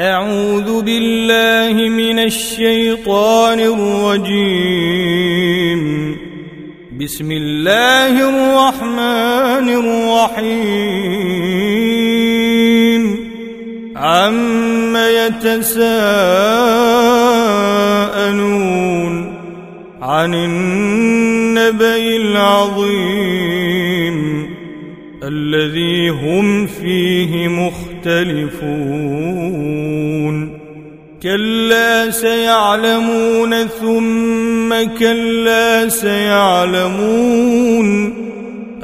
أعوذ بالله من الشيطان الرجيم. بسم الله الرحمن الرحيم. عم يتساءلون عن النبأ العظيم. هم فيه مختلفون. كلا سيعلمون ثم كلا سيعلمون.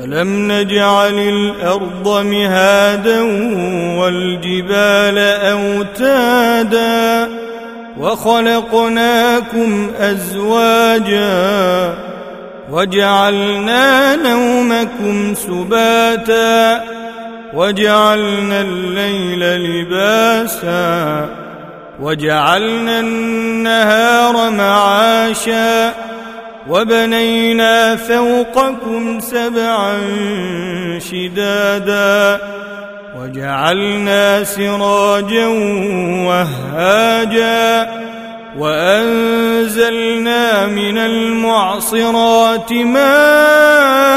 ألم نجعل الأرض مهادا والجبال أوتادا وخلقناكم أزواجا وجعلنا نومكم سباتا وجعلنا الليل لباسا وجعلنا النهار معاشا وبنينا فوقكم سبعا شدادا وجعلنا سراجا وهاجا وأنزلنا من المعصرات ماء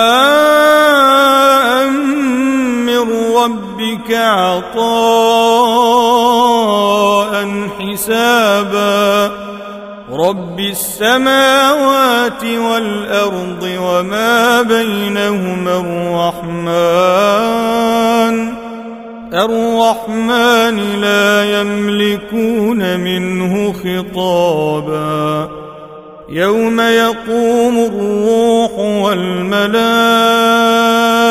ربك عطاء حسابا. رب السماوات والأرض وما بينهما الرحمن. الرحمن لا يملكون منه خطابا. يوم يقوم الروح والملائكة